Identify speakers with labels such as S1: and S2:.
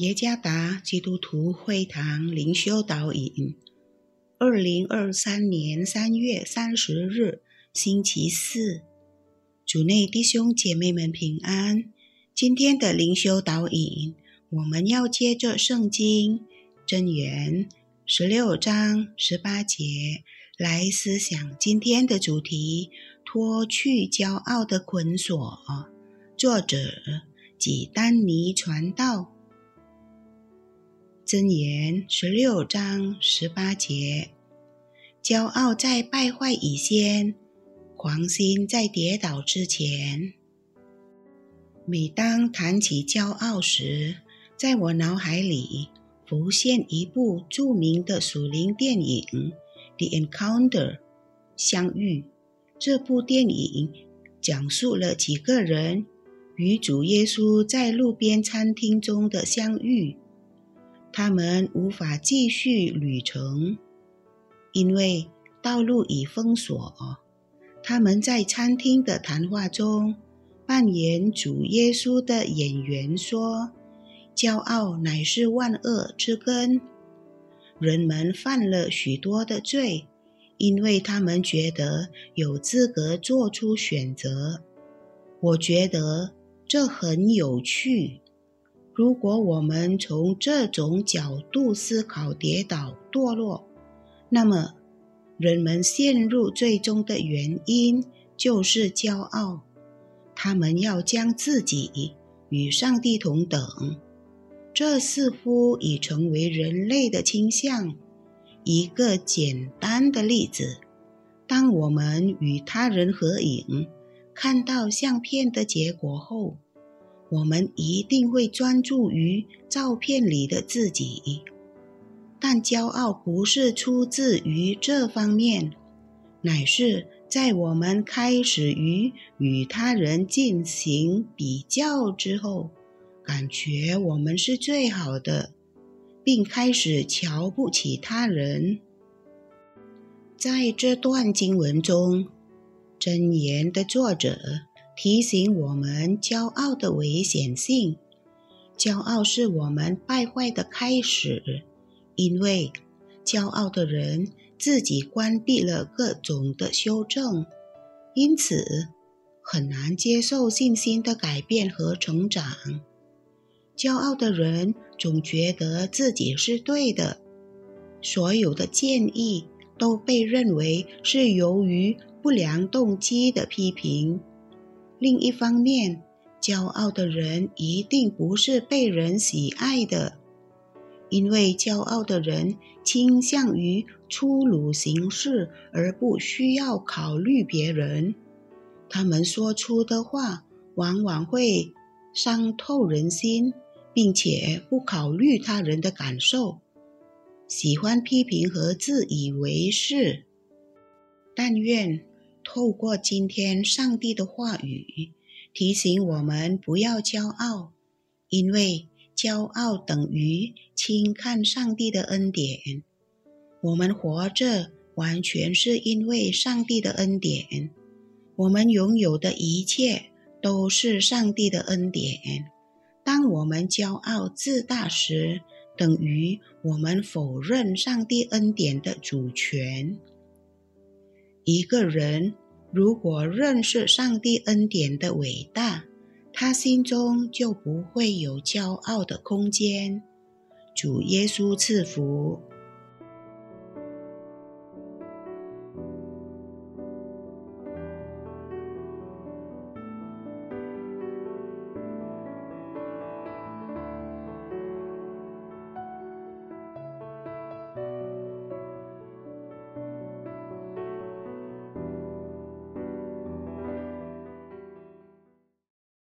S1: 耶加达基督徒会堂灵修导引，二零二三年三月三十日，星期四，主内弟兄姐妹们平安。今天的灵修导引，我们要接着圣经真言十六章十八节来思想今天的主题：脱去骄傲的捆锁。作者几丹尼传道。箴言十六章十八节：骄傲在败坏以先，狂心在跌倒之前。每当谈起骄傲时，在我脑海里浮现一部著名的属灵电影《The Encounter》相遇。这部电影讲述了几个人与主耶稣在路边餐厅中的相遇。他们无法继续旅程，因为道路已封锁。他们在餐厅的谈话中扮演主耶稣的演员，说：“骄傲乃是万恶之根。人们犯了许多的罪，因为他们觉得有资格做出选择。”我觉得这很有趣。如果我们从这种角度思考跌倒堕落，那么人们陷入最终的原因就是骄傲。他们要将自己与上帝同等，这似乎已成为人类的倾向。一个简单的例子：当我们与他人合影，看到相片的结果后。我们一定会专注于照片里的自己，但骄傲不是出自于这方面，乃是在我们开始于与他人进行比较之后，感觉我们是最好的，并开始瞧不起他人。在这段经文中，箴言的作者。提醒我们骄傲的危险性。骄傲是我们败坏的开始，因为骄傲的人自己关闭了各种的修正，因此很难接受信心的改变和成长。骄傲的人总觉得自己是对的，所有的建议都被认为是由于不良动机的批评。另一方面，骄傲的人一定不是被人喜爱的，因为骄傲的人倾向于粗鲁行事，而不需要考虑别人。他们说出的话往往会伤透人心，并且不考虑他人的感受，喜欢批评和自以为是。但愿。透过今天上帝的话语，提醒我们不要骄傲，因为骄傲等于轻看上帝的恩典。我们活着完全是因为上帝的恩典，我们拥有的一切都是上帝的恩典。当我们骄傲自大时，等于我们否认上帝恩典的主权。一个人如果认识上帝恩典的伟大，他心中就不会有骄傲的空间。主耶稣赐福。